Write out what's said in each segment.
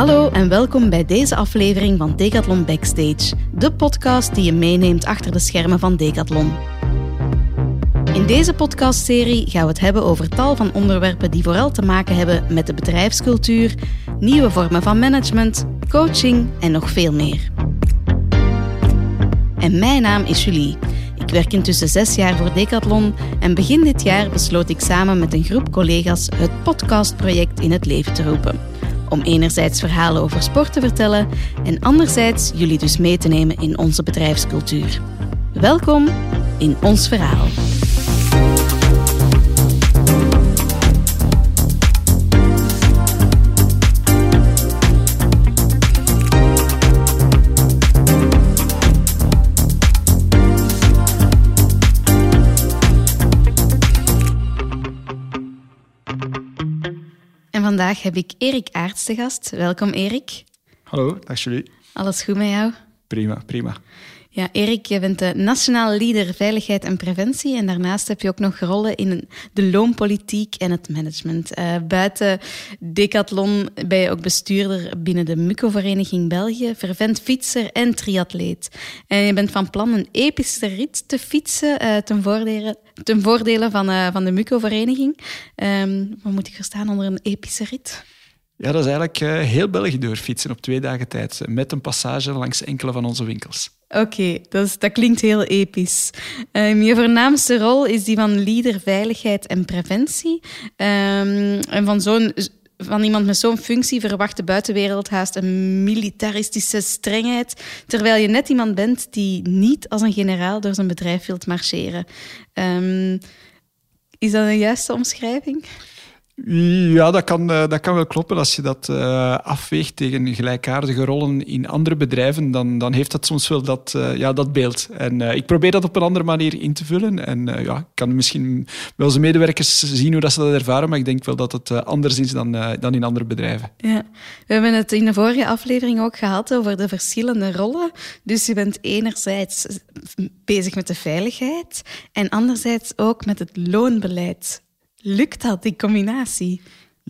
Hallo en welkom bij deze aflevering van Decathlon Backstage, de podcast die je meeneemt achter de schermen van Decathlon. In deze podcastserie gaan we het hebben over tal van onderwerpen die vooral te maken hebben met de bedrijfscultuur, nieuwe vormen van management, coaching en nog veel meer. En mijn naam is Julie. Ik werk intussen zes jaar voor Decathlon en begin dit jaar besloot ik samen met een groep collega's het podcastproject in het leven te roepen. Om enerzijds verhalen over sport te vertellen en anderzijds jullie dus mee te nemen in onze bedrijfscultuur. Welkom in ons verhaal. Vandaag heb ik Erik Aarts te gast. Welkom Erik. Hallo, dag Julie. Alles goed met jou? Prima, prima. Ja, Erik, je bent de nationaal leader veiligheid en preventie en daarnaast heb je ook nog rollen in de loonpolitiek en het management. Uh, buiten Decathlon ben je ook bestuurder binnen de Muco-vereniging België, vervent fietser en triatleet. En je bent van plan een epische rit te fietsen uh, ten, voordele, ten voordele van, uh, van de Muco-vereniging. Um, wat moet ik verstaan onder een epische rit? Ja, dat is eigenlijk uh, heel België doorfietsen op twee dagen tijd, met een passage langs enkele van onze winkels. Oké, dat, dat, klinkt heel episch. Um, je voornaamste rol is die van leader veiligheid en preventie. Um, en van, zo'n, van iemand met zo'n functie verwacht de buitenwereld haast een militaristische strengheid, terwijl je net iemand bent die niet als een generaal door zijn bedrijf wilt marcheren. Um, is dat een juiste omschrijving? Ja, dat kan, dat kan wel kloppen. Als je dat uh, afweegt tegen gelijkaardige rollen in andere bedrijven, dan, dan heeft dat soms wel dat, uh, ja, dat beeld. En ik probeer dat op een andere manier in te vullen. En ja, ik kan misschien wel onze medewerkers zien hoe dat ze dat ervaren, maar ik denk wel dat het anders is dan, dan in andere bedrijven. Ja. We hebben het in de vorige aflevering ook gehad over de verschillende rollen. Dus je bent enerzijds bezig met de veiligheid en anderzijds ook met het loonbeleid. Lukt dat, die combinatie?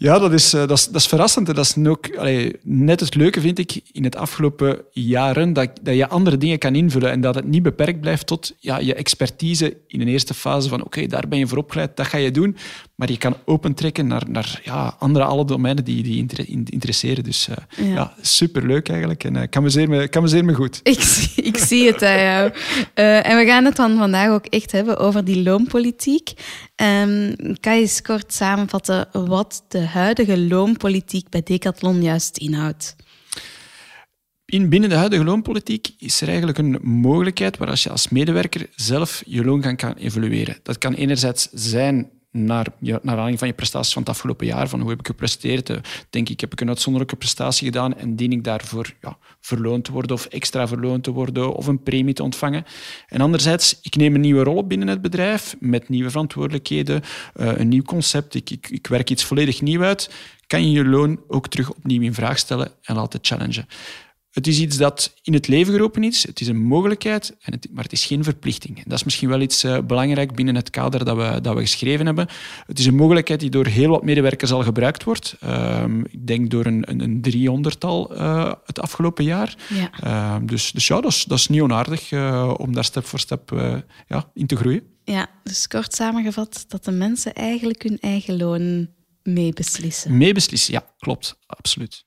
Ja, dat is, dat is, dat is verrassend. Dat is ook allee, net het leuke, vind ik, in het afgelopen jaren, dat, dat je andere dingen kan invullen en dat het niet beperkt blijft tot ja, je expertise in een eerste fase van oké, okay, daar ben je voor opgeleid, dat ga je doen. Maar je kan opentrekken naar, naar ja, andere alle domeinen die die interesseren. Dus uh, ja. ja. superleuk eigenlijk. En uh, kan, me zeer me, kan me zeer me goed. Ik, zie, ik zie het aan jou. Uh, en we gaan het dan vandaag ook echt hebben over die loonpolitiek. Um, kan je eens kort samenvatten wat de huidige loonpolitiek bij Decathlon juist inhoudt? In, binnen de huidige loonpolitiek is er eigenlijk een mogelijkheid waar als je als medewerker zelf je loon kan, kan evalueren. Dat kan enerzijds zijn naar, ja, naar aanleiding van je prestaties van het afgelopen jaar. Van hoe heb ik gepresteerd? Denk ik, heb ik een uitzonderlijke prestatie gedaan en dien ik daarvoor ja, verloond te worden of extra verloond te worden of een premie te ontvangen? En anderzijds, ik neem een nieuwe rol binnen het bedrijf met nieuwe verantwoordelijkheden, uh, een nieuw concept. Ik, ik, ik werk iets volledig nieuw uit. Kan je je loon ook terug opnieuw in vraag stellen en laten challengen? Het is iets dat in het leven geroepen is. Het is een mogelijkheid, en het, maar het is geen verplichting. En dat is misschien wel iets uh, belangrijk binnen het kader dat we, dat we geschreven hebben. Het is een mogelijkheid die door heel wat medewerkers al gebruikt wordt. Uh, ik denk door een, een, een driehonderdtal uh, het afgelopen jaar. Ja. dus, dus ja, dat is, dat is niet onaardig om daar stap voor stap ja, in te groeien. Ja, dus kort samengevat dat de mensen eigenlijk hun eigen loon meebeslissen. Meebeslissen, ja, klopt. Absoluut.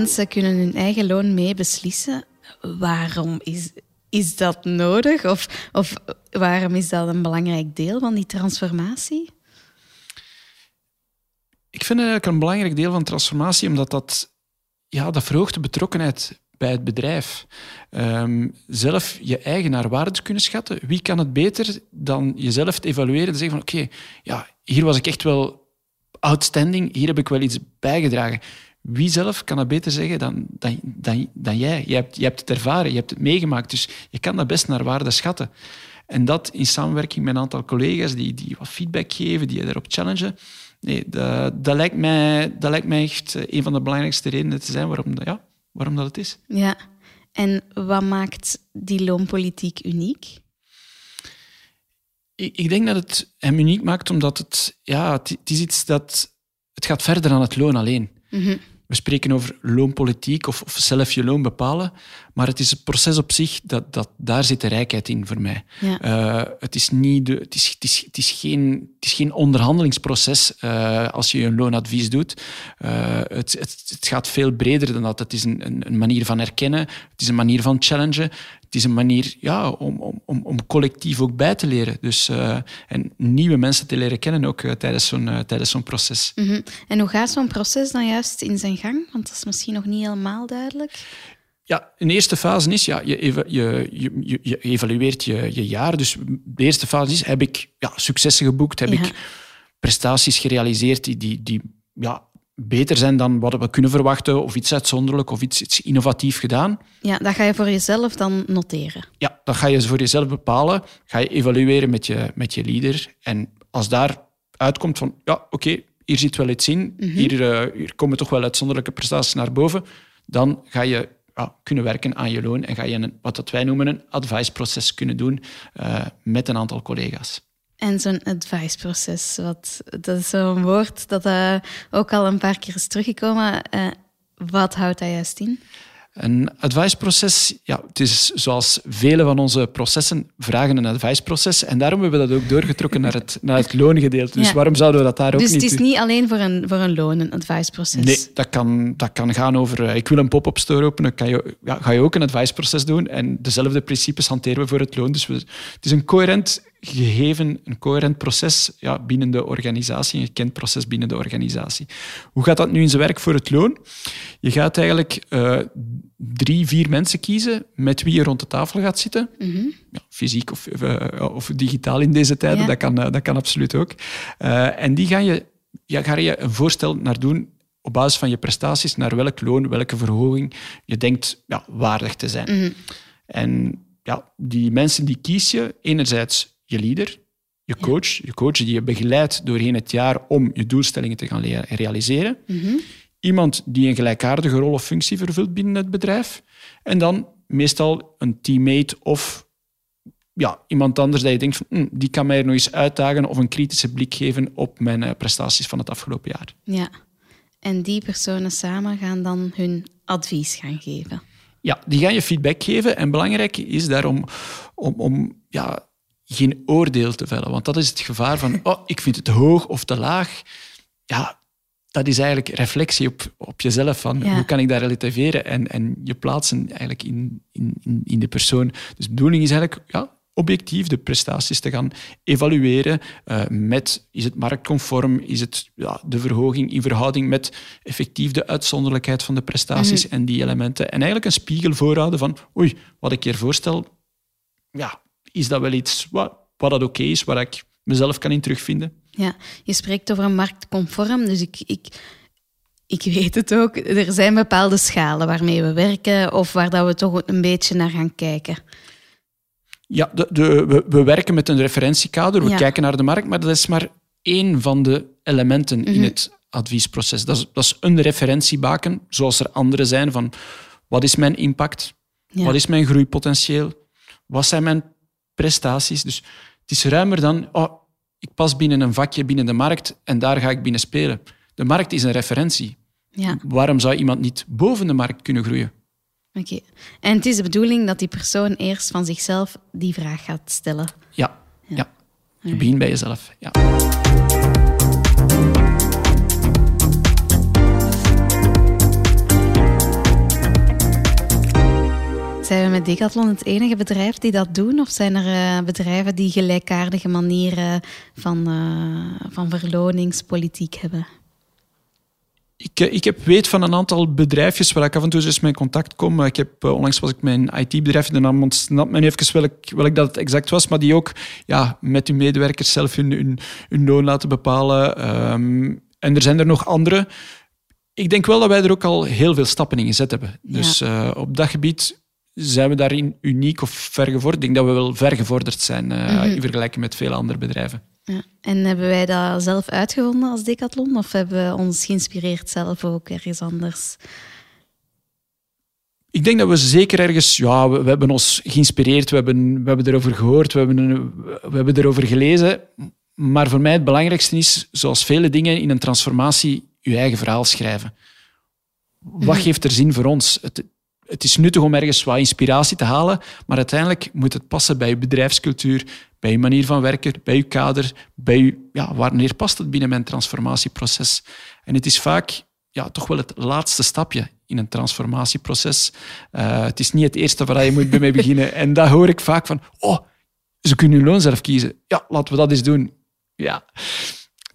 Mensen kunnen hun eigen loon mee beslissen. Waarom is, is dat nodig? Of, of waarom is dat een belangrijk deel van die transformatie? Ik vind het een belangrijk deel van transformatie, omdat dat, ja, dat verhoogt de betrokkenheid bij het bedrijf. Um, zelf je eigen naar waarde kunnen schatten. Wie kan het beter dan jezelf te evalueren en zeggen van oké, ja, hier was ik echt wel outstanding, hier heb ik wel iets bijgedragen. Wie zelf kan dat beter zeggen dan, dan, dan, dan jij? Je hebt, je hebt het ervaren, je hebt het meegemaakt, dus je kan dat best naar waarde schatten. En dat in samenwerking met een aantal collega's die, die wat feedback geven, die je daarop challengen. Nee, dat, dat, lijkt mij, dat lijkt mij echt een van de belangrijkste redenen te zijn waarom, ja, waarom dat het is. Ja, en wat maakt die loonpolitiek uniek? ik, ik denk dat het hem uniek maakt omdat het, ja, het, het is iets dat... Het gaat verder dan het loon alleen. We spreken over loonpolitiek of, of zelf je loon bepalen, maar het is het proces op zich, dat, dat, daar zit de rijkheid in voor mij. Ja. Eh, het, is niet de, het, is, het, is, het, is geen, het is geen onderhandelingsproces eh, als je een loonadvies doet. Eh, het, het, het gaat veel breder dan dat. Het is een, een, een manier van herkennen, het is een manier van challengen, het is een manier ja, om, om, om, om collectief ook bij te leren. Dus, en nieuwe mensen te leren kennen ook tijdens zo'n tijdens zo'n proces. Mhm. En hoe gaat zo'n proces dan juist in zijn gang? Want dat is misschien nog niet helemaal duidelijk. Ja, een eerste fase is, ja, je, eva- je, je, je, evalueert je, je jaar. Dus de eerste fase is, heb ik ja, successen geboekt? Heb Ja. ik prestaties gerealiseerd die, die, die ja, beter zijn dan wat we kunnen verwachten? Of iets uitzonderlijk of iets, iets innovatief gedaan? Ja, dat ga je voor jezelf dan noteren. Ja, dat ga je voor jezelf bepalen. Ga je evalueren met je, met je leader. En als daar uitkomt van, ja, oké, hier zit wel iets in. Hier, eh, hier komen toch wel uitzonderlijke prestaties naar boven. Dan ga je kunnen werken aan je loon en ga je een, wat dat wij noemen een advice-proces kunnen doen eh, met een aantal collega's. En zo'n advice-proces, wat, dat is zo'n woord dat eh, ook al een paar keer is teruggekomen. Eh, wat houdt dat juist in? Een advice-proces, ja, het is zoals vele van onze processen vragen een advice-proces. En daarom hebben we dat ook doorgetrokken naar het, naar het loongedeelte. Dus Ja. waarom zouden we dat daar ook Dus niet het is niet alleen voor een, voor een loon, een advice-proces. Nee, dat kan, dat kan gaan over eh, ik wil een pop-up store openen. Kan je, ja, ga je ook een advice-proces doen. En dezelfde principes hanteren we voor het loon. Dus we, het is een coherent gegeven, een coherent proces ja, binnen de organisatie, een gekend proces binnen de organisatie. Hoe gaat dat nu in zijn werk voor het loon? Je gaat eigenlijk eh, drie, vier mensen kiezen met wie je rond de tafel gaat zitten. Ja, fysiek of, eh, of digitaal in deze tijden, Ja. dat, kan, eh, dat kan absoluut ook. Eh, en die gaan je, ja, ga je een voorstel naar doen op basis van je prestaties, naar welk loon, welke verhoging je denkt ja, waardig te zijn. En ja, die mensen die kies je, enerzijds je leader, je coach, je coach die je begeleidt doorheen het jaar om je doelstellingen te gaan realiseren. Iemand die een gelijkaardige rol of functie vervult binnen het bedrijf. En dan meestal een teammate of ja, iemand anders dat je denkt van hm, die kan mij er nog eens uitdagen of een kritische blik geven op mijn eh, prestaties van het afgelopen jaar. Ja. En die personen samen gaan dan hun advies gaan geven. Ja, die gaan je feedback geven. En belangrijk is daarom om, om ja, geen oordeel te vellen. Want dat is het gevaar van, oh, ik vind het hoog of te laag. Ja, dat is eigenlijk reflectie op, op jezelf. Van, Ja. Hoe kan ik dat relativeren en, en je plaatsen eigenlijk in, in, in- de persoon. Dus de bedoeling is eigenlijk ja, objectief de prestaties te gaan evalueren eh, met, is het marktconform, is het ja, de verhoging in verhouding met effectief de uitzonderlijkheid van de prestaties en die elementen. En eigenlijk een spiegel voorhouden van, oei, wat ik hier voorstel, ja, is dat wel iets wat, wat dat oké is, waar ik mezelf kan in terugvinden? Ja, je spreekt over een marktconform, dus ik, ik, ik weet het ook. Er zijn bepaalde schalen waarmee we werken of waar dat we toch een beetje naar gaan kijken. Ja, de, de, we, we werken met een referentiekader, we Ja. kijken naar de markt, maar dat is maar één van de elementen in het adviesproces. Dat is, dat is een referentiebaken, zoals er andere zijn van wat is mijn impact, Ja. wat is mijn groeipotentieel, wat zijn mijn prestaties. Dus het is ruimer dan, oh, ik pas binnen een vakje binnen de markt en daar ga ik binnen spelen. De markt is een referentie. Ja, Waarom zou iemand niet boven de markt kunnen groeien? oké. En het is de bedoeling dat die persoon eerst van zichzelf die vraag gaat stellen. Ja, ja. Je begint bij jezelf. Ja. Met Decathlon het enige bedrijf die dat doen? Of zijn er eh, bedrijven die gelijkaardige manieren van, eh, van verloningspolitiek hebben? Ik, eh, ik heb weet van een aantal bedrijfjes waar ik af en toe eens mee in contact kom. Ik heb, onlangs was ik een IT-bedrijf, de naam ontsnapt me nu even welk, welk dat het exact was, maar die ook ja, met hun medewerkers zelf hun, hun, hun loon laten bepalen. Ehm, en er zijn er nog andere. Ik denk wel dat wij er ook al heel veel stappen in gezet hebben. Dus op dat gebied zijn we daarin uniek of vergevorderd. Ik denk dat we wel vergevorderd zijn eh, in vergelijking met veel andere bedrijven. Ja. En hebben wij dat zelf uitgevonden als Decathlon? Of hebben we ons geïnspireerd zelf ook ergens anders? Ik denk dat we zeker ergens, ja, we, hebben ons geïnspireerd, we hebben, we hebben erover gehoord, we hebben, we hebben erover gelezen. Maar voor mij het belangrijkste is, zoals vele dingen in een transformatie, je eigen verhaal schrijven. Wat mhm. geeft er zin voor ons? Het, het is nuttig om ergens wat inspiratie te halen, maar uiteindelijk moet het passen bij je bedrijfscultuur, bij je manier van werken, bij je kader, bij je, ja, wanneer past het binnen mijn transformatieproces? En het is vaak ja, toch wel het laatste stapje in een transformatieproces. Uh, het is niet het eerste waar je moet mee beginnen. En daar hoor ik vaak van, oh, ze kunnen hun loon zelf kiezen. Ja, laten we dat eens doen. Ja,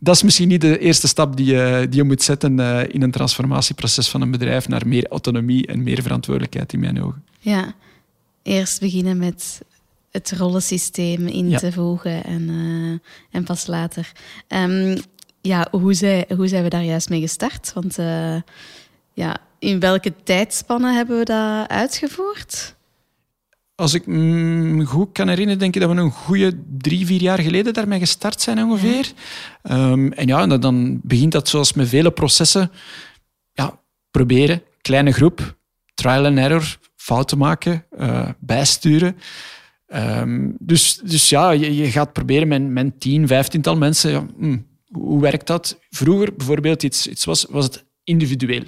dat is misschien niet de eerste stap die je, die je moet zetten uh, in een transformatieproces van een bedrijf naar meer autonomie en meer verantwoordelijkheid in mijn ogen. Ja, eerst beginnen met het rollensysteem in te voegen en, uh, en pas later. Um, ja, hoe, zij, hoe zijn we daar juist mee gestart? Want uh, ja, in welke tijdspannen hebben we dat uitgevoerd? Als ik me goed kan herinneren, denk ik dat we een goede drie, vier jaar geleden daarmee gestart zijn ongeveer. Ehm, en ja, dan begint dat zoals met vele processen. Ja, proberen, kleine groep, trial and error, fouten maken, uh, bijsturen. Um, dus, dus ja, je, gaat proberen met, met tien, vijftiental mensen. Hmm, hoe werkt dat? Vroeger bijvoorbeeld iets, iets was, was het individueel.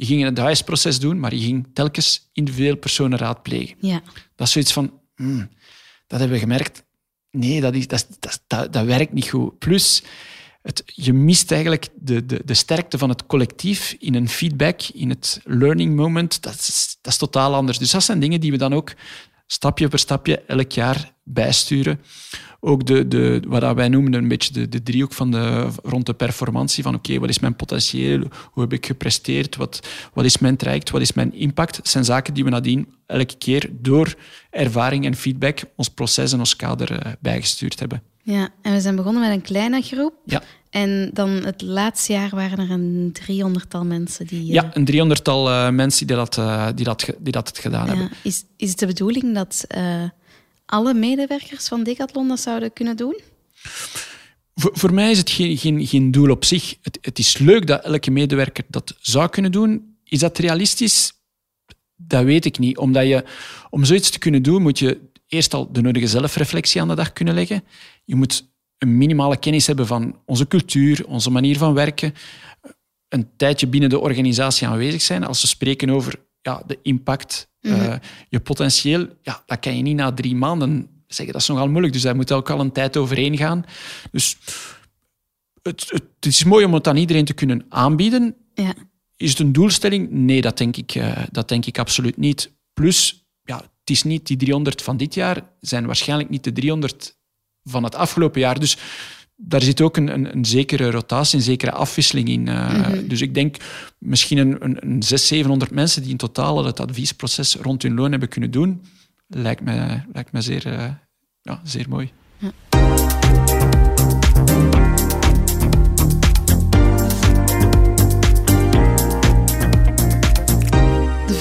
Je ging het huisproces doen, maar je ging telkens individueel personen raadplegen. Ja. Dat is zoiets van, hmm, dat hebben we gemerkt. Nee, dat, is, dat, dat, dat, werkt niet goed. Plus, het, je mist eigenlijk de, de, de sterkte van het collectief in een feedback, in het learning moment. Dat is, dat is totaal anders. Dus dat zijn dingen die we dan ook stapje per stapje elk jaar bijsturen ook de, de, wat wij noemen een beetje de, de driehoek van de, rond de performantie. Van oké, wat is mijn potentieel? Hoe heb ik gepresteerd? Wat, wat is mijn traject? Wat is mijn impact? Dat zijn zaken die we nadien elke keer door ervaring en feedback ons proces en ons kader uh, bijgestuurd hebben. Ja, en we zijn begonnen met een kleine groep. Ja. En dan het laatste jaar waren er een driehonderdtal mensen die... Ja, een driehonderdtal uh, mensen die dat, die dat, die dat gedaan ja. hebben. Is, is het de bedoeling dat alle medewerkers van Decathlon dat zouden kunnen doen? Voor, voor mij is het geen, geen, geen doel op zich. Het, het is leuk dat elke medewerker dat zou kunnen doen. Is dat realistisch? Dat weet ik niet. Omdat je, om zoiets te kunnen doen, moet je eerst al de nodige zelfreflectie aan de dag kunnen leggen. Je moet een minimale kennis hebben van onze cultuur, onze manier van werken. Een tijdje binnen de organisatie aanwezig zijn. Als we spreken over ja, de impact Mhm. Eh, je potentieel, ja, dat kan je niet na drie maanden zeggen. Dat is nogal moeilijk. Dus daar moet ook al een tijd overheen gaan. Dus het, het, is mooi om het aan iedereen te kunnen aanbieden. Ja. Is het een doelstelling? Nee, dat denk ik, uh, dat denk ik absoluut niet. Plus, ja, het is niet die 300 van dit jaar, zijn waarschijnlijk niet de 300 van het afgelopen jaar. Dus daar zit ook een, een, een, zekere rotatie, een zekere afwisseling in. Uh, Dus ik denk misschien een, een, een 600, 700 mensen die in totaal het adviesproces rond hun loon hebben kunnen doen, lijkt me, lijkt me zeer, uh, ja, zeer mooi. Ja.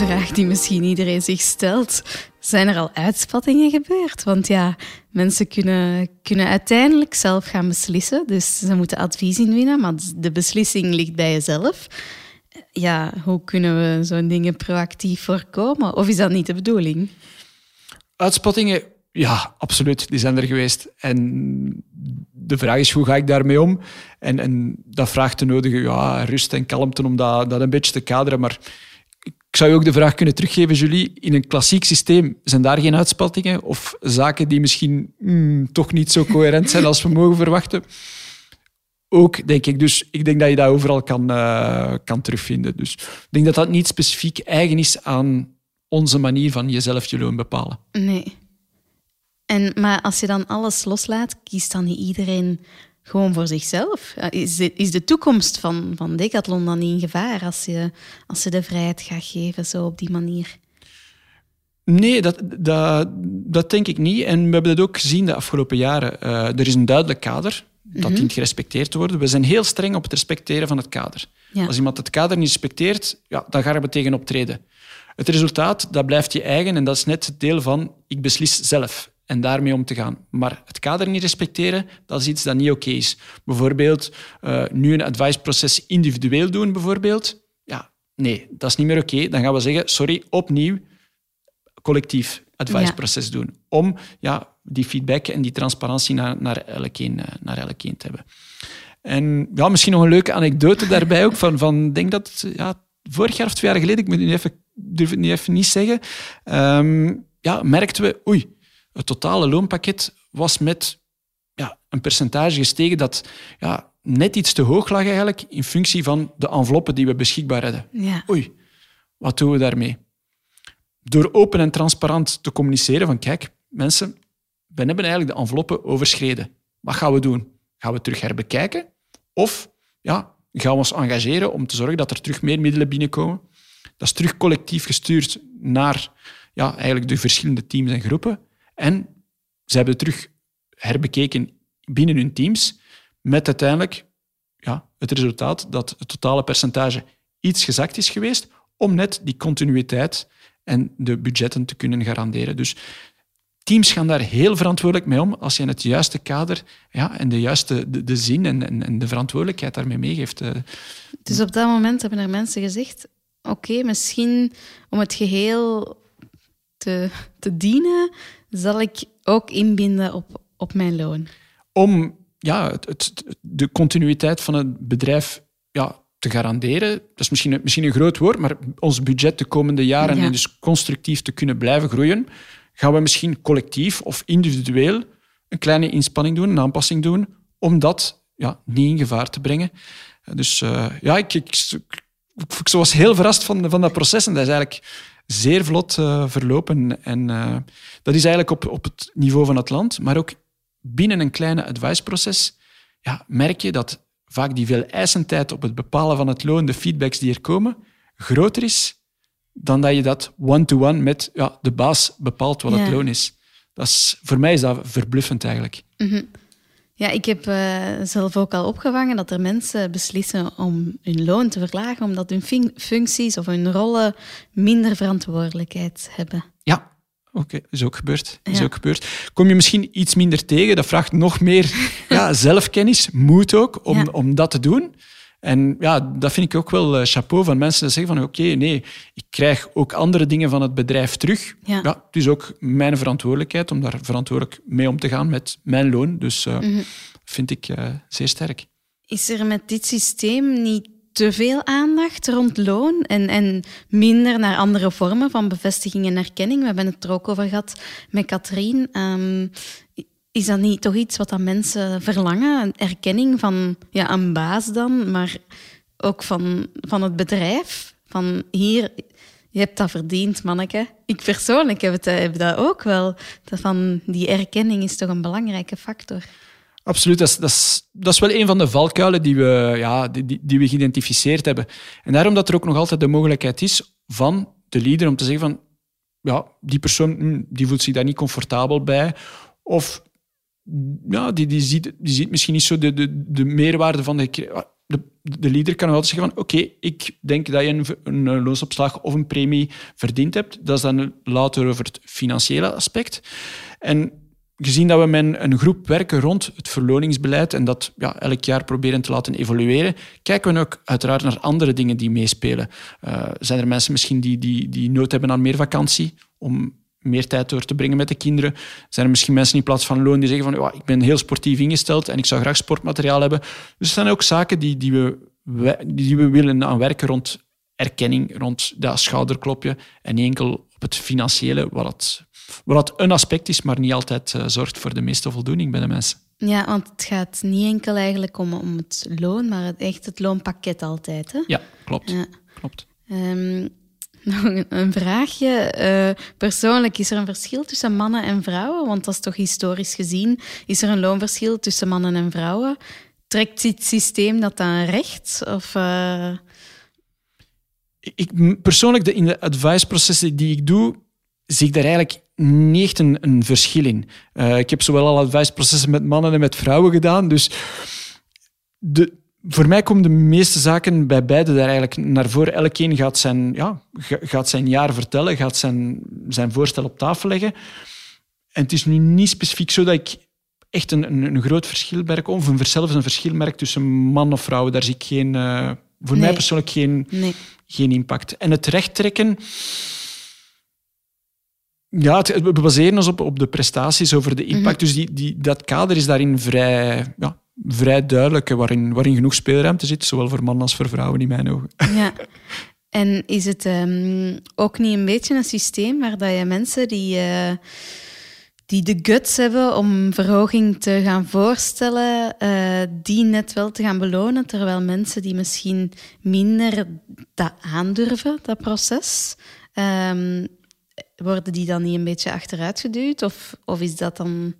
Vraag die misschien iedereen zich stelt, zijn er al uitspattingen gebeurd? Want ja, mensen kunnen, kunnen uiteindelijk zelf gaan beslissen. Dus ze moeten advies inwinnen, maar de beslissing ligt bij jezelf. Ja, hoe kunnen we zo'n dingen proactief voorkomen? Of is dat niet de bedoeling? Uitspattingen, ja, absoluut. Die zijn er geweest. En de vraag is, hoe ga ik daarmee om? En, en dat vraagt de nodige ja, rust en kalmte om dat, dat een beetje te kaderen. Maar ik zou je ook de vraag kunnen teruggeven, Julie. In een klassiek systeem zijn daar geen uitspattingen of zaken die misschien hmm, toch niet zo coherent zijn als we mogen verwachten? Ook, denk ik. Dus ik denk dat je dat overal kan, uh, kan terugvinden. Dus ik denk dat dat niet specifiek eigen is aan onze manier van jezelf je loon bepalen. Nee. En, maar als je dan alles loslaat, kiest dan niet iedereen gewoon voor zichzelf. Is de, is de toekomst van, van Decathlon dan niet in gevaar als je, als je de vrijheid gaat geven zo op die manier? Nee, dat, dat, dat denk ik niet. En we hebben dat ook gezien de afgelopen jaren. Uh, er is een duidelijk kader. Dat mm dient gerespecteerd te worden. We zijn heel streng op het respecteren van het kader. Als iemand het kader niet respecteert, ja, dan gaan we tegen optreden. Het resultaat, dat blijft je eigen en dat is net het deel van ik beslis zelf en daarmee om te gaan. Maar het kader niet respecteren, dat is iets dat niet oké is. Bijvoorbeeld uh, nu een adviceproces individueel doen, bijvoorbeeld. Ja, nee, dat is niet meer oké. Dan gaan we zeggen, sorry, opnieuw collectief adviceproces doen. Om ja, die feedback en die transparantie naar, naar, elkeen, eh, naar elkeen te hebben. En ja, misschien nog een leuke anekdote daarbij ook. Van, van denk dat ja, vorig jaar of twee jaar geleden, ik moet het nu even, durf het nu even niet zeggen, ehm, ja, merkten we, oei, het totale loonpakket was met ja, een percentage gestegen dat ja, net iets te hoog lag eigenlijk in functie van de enveloppen die we beschikbaar hadden. Ja. Oei, wat doen we daarmee? Door open en transparant te communiceren van kijk, mensen, we hebben eigenlijk de enveloppen overschreden. Wat gaan we doen? Gaan we terug herbekijken? Of ja, gaan we ons engageren om te zorgen dat er terug meer middelen binnenkomen? Dat is terug collectief gestuurd naar ja, eigenlijk de verschillende teams en groepen. En ze hebben terug herbekeken binnen hun teams, met uiteindelijk ja, het resultaat dat het totale percentage iets gezakt is geweest, om net die continuïteit en de budgetten te kunnen garanderen. Dus teams gaan daar heel verantwoordelijk mee om als je in het juiste kader ja, en de juiste de, de zin en, en, de verantwoordelijkheid daarmee meegeeft. Eh. Dus op dat moment hebben er mensen gezegd, oké, misschien om het geheel te, te dienen, zal ik ook inbinden op, op mijn loon. Om ja, het, de continuïteit van het bedrijf ja, te garanderen. Dat is misschien, misschien een groot woord, maar ons budget de komende jaren en dus constructief te kunnen blijven groeien, gaan we misschien collectief of individueel een kleine inspanning doen, een aanpassing doen, om dat ja, niet in gevaar te brengen. Dus uh, ja, ik, ik, ik, was heel verrast van, van dat proces en dat is eigenlijk zeer vlot uh, verlopen. En uh, dat is eigenlijk op, op het niveau van het land, maar ook binnen een kleine adviceproces ja, merk je dat vaak die veel eisentijd op het bepalen van het loon, de feedbacks die er komen, groter is dan dat je dat one-to-one met ja, de baas bepaalt wat het loon is. Dat is. Voor mij is dat verbluffend eigenlijk. Mhm. Ja, ik heb uh, zelf ook al opgevangen dat er mensen beslissen om hun loon te verlagen omdat hun functies of hun rollen minder verantwoordelijkheid hebben. Ja, oké, is ook gebeurd. Is ook gebeurd. Kom je misschien iets minder tegen? Dat vraagt nog meer ja, zelfkennis, moed ook, om, om dat te doen. En ja, dat vind ik ook wel uh, chapeau van mensen die zeggen van oké, nee, ik krijg ook andere dingen van het bedrijf terug. Ja. ja. het is ook mijn verantwoordelijkheid om daar verantwoordelijk mee om te gaan met mijn loon. Dus uh, mm vind ik uh, zeer sterk. Is er met dit systeem niet te veel aandacht rond loon en, en minder naar andere vormen van bevestiging en erkenning? We hebben het er ook over gehad met Katrien. Ehm, is dat niet toch iets wat dat mensen verlangen? Een erkenning van ja, een baas dan, maar ook van, van het bedrijf? Van hier, je hebt dat verdiend, manneke. Ik persoonlijk heb, het, heb dat ook wel. Van die erkenning is toch een belangrijke factor. Absoluut, dat is, dat, is, dat is wel een van de valkuilen die we, ja, die, die we geïdentificeerd hebben. En daarom dat er ook nog altijd de mogelijkheid is van de leader om te zeggen van ja, die persoon hm, die voelt zich daar niet comfortabel bij. Of ja, die, die, ziet, die ziet misschien niet zo de, de, de meerwaarde van de, de, de leader kan wel zeggen van oké, ik denk dat je een, een loonsopslag of een premie verdiend hebt. Dat is dan later over het financiële aspect. En gezien dat we met een groep werken rond het verloningsbeleid en dat ja, elk jaar proberen te laten evolueren, kijken we ook uiteraard naar andere dingen die meespelen. Uh, zijn er mensen misschien die, die, die nood hebben aan meer vakantie om meer tijd door te brengen met de kinderen. Zijn er misschien mensen in plaats van loon die zeggen van ja, ik ben heel sportief ingesteld en ik zou graag sportmateriaal hebben. Dus er zijn ook zaken die, die, we, die we willen aan werken rond erkenning, rond dat schouderklopje en niet enkel op het financiële, wat het, wat een aspect is, maar niet altijd uh, zorgt voor de meeste voldoening bij de mensen. Ja, want het gaat niet enkel eigenlijk om, om het loon, maar het, echt het loonpakket altijd. Hè? Ja, klopt. Ja. klopt. Um, nog een vraagje. Uh, persoonlijk, is er een verschil tussen mannen en vrouwen? Want dat is toch historisch gezien. Is er een loonverschil tussen mannen en vrouwen? Trekt dit systeem dat dan recht? Of, ik, persoonlijk, de, in de adviceprocessen die ik doe, zie ik daar eigenlijk niet echt een, een verschil in. Uh, ik heb zowel al adviceprocessen met mannen en met vrouwen gedaan. Dus de, voor mij komen de meeste zaken bij beide daar eigenlijk naar voren. Elkeen gaat zijn, ja, gaat zijn jaar vertellen, gaat zijn, zijn voorstel op tafel leggen. En het is nu niet specifiek zo dat ik echt een, een, een groot verschil merk, of een, zelfs een verschil merk tussen man of vrouw. Daar zie ik geen, uh, voor mij persoonlijk geen, nee. geen impact. En het recht trekken... Ja, we baseren ons op, op de prestaties over de impact. Mhm. Dus die, die, dat kader is daarin vrij, ja, vrij duidelijk, waarin, waarin genoeg speelruimte zit, zowel voor mannen als voor vrouwen in mijn ogen. Ja. En is het um, ook niet een beetje een systeem waar dat je mensen die, uh, die de guts hebben om verhoging te gaan voorstellen, uh, die net wel te gaan belonen, terwijl mensen die misschien minder dat aandurven, dat proces, um, worden die dan niet een beetje achteruit geduwd? Of, of is dat dan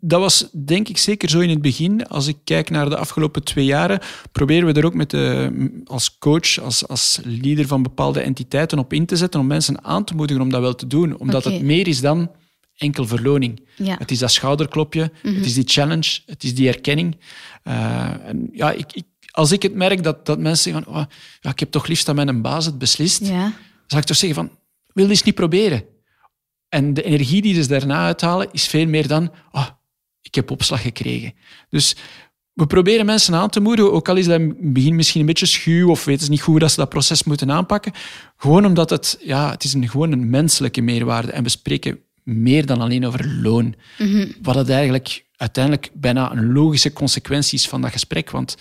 dat was denk ik zeker zo in het begin. Als ik kijk naar de afgelopen twee jaren, proberen we er ook met de, als coach, als, als leader van bepaalde entiteiten op in te zetten om mensen aan te moedigen om dat wel te doen. Omdat het meer is dan enkel verloning. Het is dat schouderklopje, het is die challenge, het is die erkenning. Uh, en ja, ik, ik, als ik het merk dat, dat mensen zeggen oh, ja, ik heb toch liefst dat mijn baas het beslist, ja. dan zou ik toch zeggen van, wil eens niet proberen. En de energie die ze daarna uithalen is veel meer dan, oh, ik heb opslag gekregen. Dus we proberen mensen aan te moedigen, ook al is dat in het begin misschien een beetje schuw of weten ze niet goed hoe dat ze dat proces moeten aanpakken. Gewoon omdat het, ja, het is een, gewoon een menselijke meerwaarde en we spreken meer dan alleen over loon. Mm Wat het eigenlijk uiteindelijk bijna een logische consequentie is van dat gesprek. Want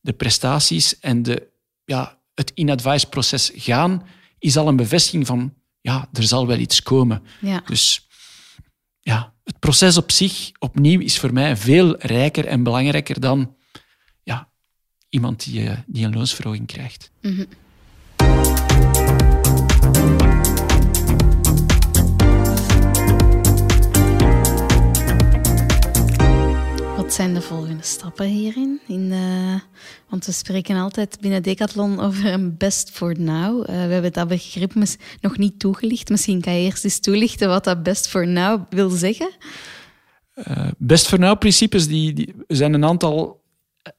de prestaties en de, ja, het in-advice proces gaan is al een bevestiging van ja, er zal wel iets komen. Ja. Dus ja, het proces op zich, opnieuw, is voor mij veel rijker en belangrijker dan ja, iemand die, eh, die een loonsverhoging krijgt. Mm Wat zijn de volgende stappen hierin? In, uh, want we spreken altijd binnen Decathlon over een best for now. Uh, we hebben dat begrip nog niet toegelicht. Misschien kan je eerst eens toelichten wat dat best for now wil zeggen. Uh, best for now principes die, die zijn een aantal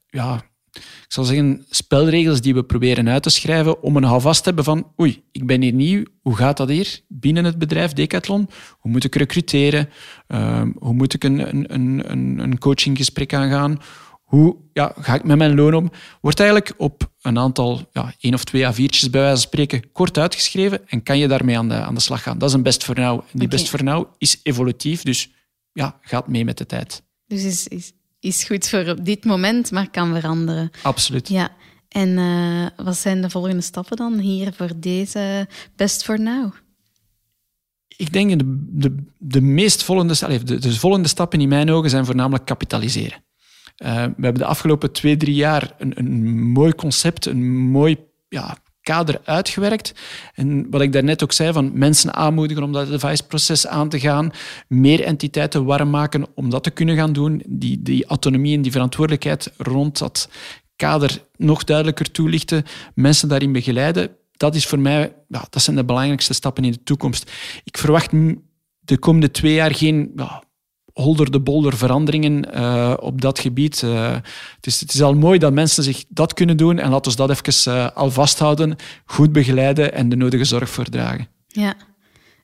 ja, ik zal zeggen, spelregels die we proberen uit te schrijven om een houvast te hebben van oei, ik ben hier nieuw, hoe gaat dat hier binnen het bedrijf Decathlon? Hoe moet ik recruteren? Uh, hoe moet ik een, een, een, een coachinggesprek aangaan? Hoe ja, ga ik met mijn loon om? Wordt eigenlijk op een aantal, ja, één of twee A4'tjes bij wijze van spreken, kort uitgeschreven en kan je daarmee aan de, aan de slag gaan. Dat is een best for now. En die best for now is evolutief, dus ja, gaat mee met de tijd. Dus is, is is goed voor op dit moment, maar kan veranderen. Absoluut. Ja. En uh, wat zijn de volgende stappen dan hier voor deze Best for Now? Ik denk de, de, de meest volgende, de, de volgende stappen in mijn ogen zijn voornamelijk kapitaliseren. Uh, we hebben de afgelopen twee, drie jaar een, een mooi concept, een mooi ja, kader uitgewerkt. En wat ik daarnet ook zei, van mensen aanmoedigen om dat advice-proces aan te gaan, meer entiteiten warm maken om dat te kunnen gaan doen, die, die autonomie en die verantwoordelijkheid rond dat kader nog duidelijker toelichten, mensen daarin begeleiden. Dat is voor mij, ja, dat zijn de belangrijkste stappen in de toekomst. Ik verwacht de komende twee jaar geen ja, holder de bolder veranderingen uh, op dat gebied. Uh, het, is, het is al mooi dat mensen zich dat kunnen doen en laten we dat even uh, al vasthouden, goed begeleiden en de nodige zorg voordragen. Ja.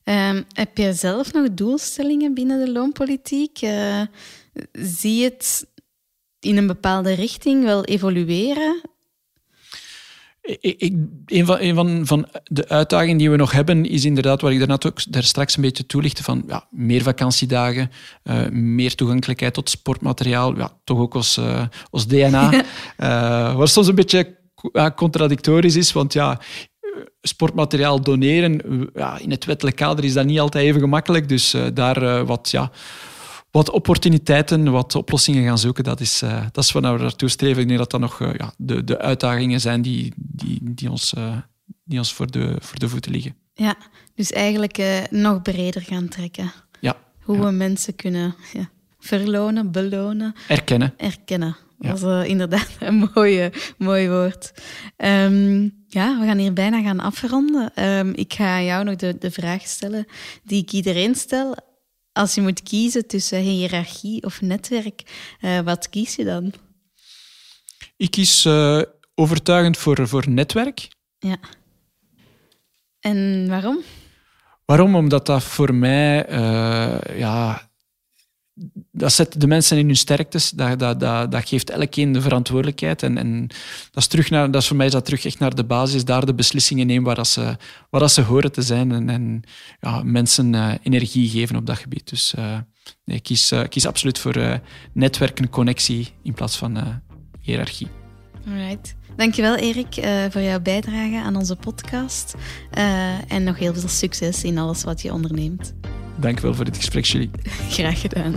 Um, heb je zelf nog doelstellingen binnen de loonpolitiek? zie je het in een bepaalde richting wel evolueren? Ik, een van, een van, van de uitdagingen die we nog hebben, is inderdaad, wat ik daarnet ook daar straks een beetje toelichtte, van ja, meer vakantiedagen, uh, meer toegankelijkheid tot sportmateriaal, ja, toch ook als, uh, als DNA. uh, eh, wat soms een beetje contradictorisch is, want ja, sportmateriaal doneren, ja, in het wettelijk kader is dat niet altijd even gemakkelijk, dus daar wat... Ja, wat opportuniteiten, wat oplossingen gaan zoeken. Dat is, uh, dat is waar we naartoe streven. Ik denk dat dat nog uh, ja, de, de uitdagingen zijn die, die, die, ons, uh, die ons voor de, voor de voeten liggen. Ja, dus eigenlijk nog breder gaan trekken. Ja. Hoe ja. we mensen kunnen ja, verlonen, belonen. Erkennen. Erkennen. Dat is inderdaad een mooie, mooi woord. Um, ja, we gaan hier bijna gaan afronden. Um, ik ga jou nog de, de vraag stellen die ik iedereen stel als je moet kiezen tussen hiërarchie of netwerk, uh, wat kies je dan? Ik kies uh, overtuigend voor, voor netwerk. Ja. En waarom? Waarom? Omdat dat voor mij, uh, ja, dat zet de mensen in hun sterktes. Dat, dat, dat, dat geeft elkeen de verantwoordelijkheid. En, en dat, is terug naar, dat is voor mij is dat terug echt naar de basis. Daar de beslissingen nemen waar, dat ze, waar dat ze horen te zijn. En, en ja, mensen uh, energie geven op dat gebied. Dus uh, nee, kies, uh, kies absoluut voor netwerken, connectie in plaats van hiërarchie. Alright. Dankjewel Erik voor jouw bijdrage aan onze podcast. En nog heel veel succes in alles wat je onderneemt. Dankjewel voor dit gesprek, Julie. Graag gedaan.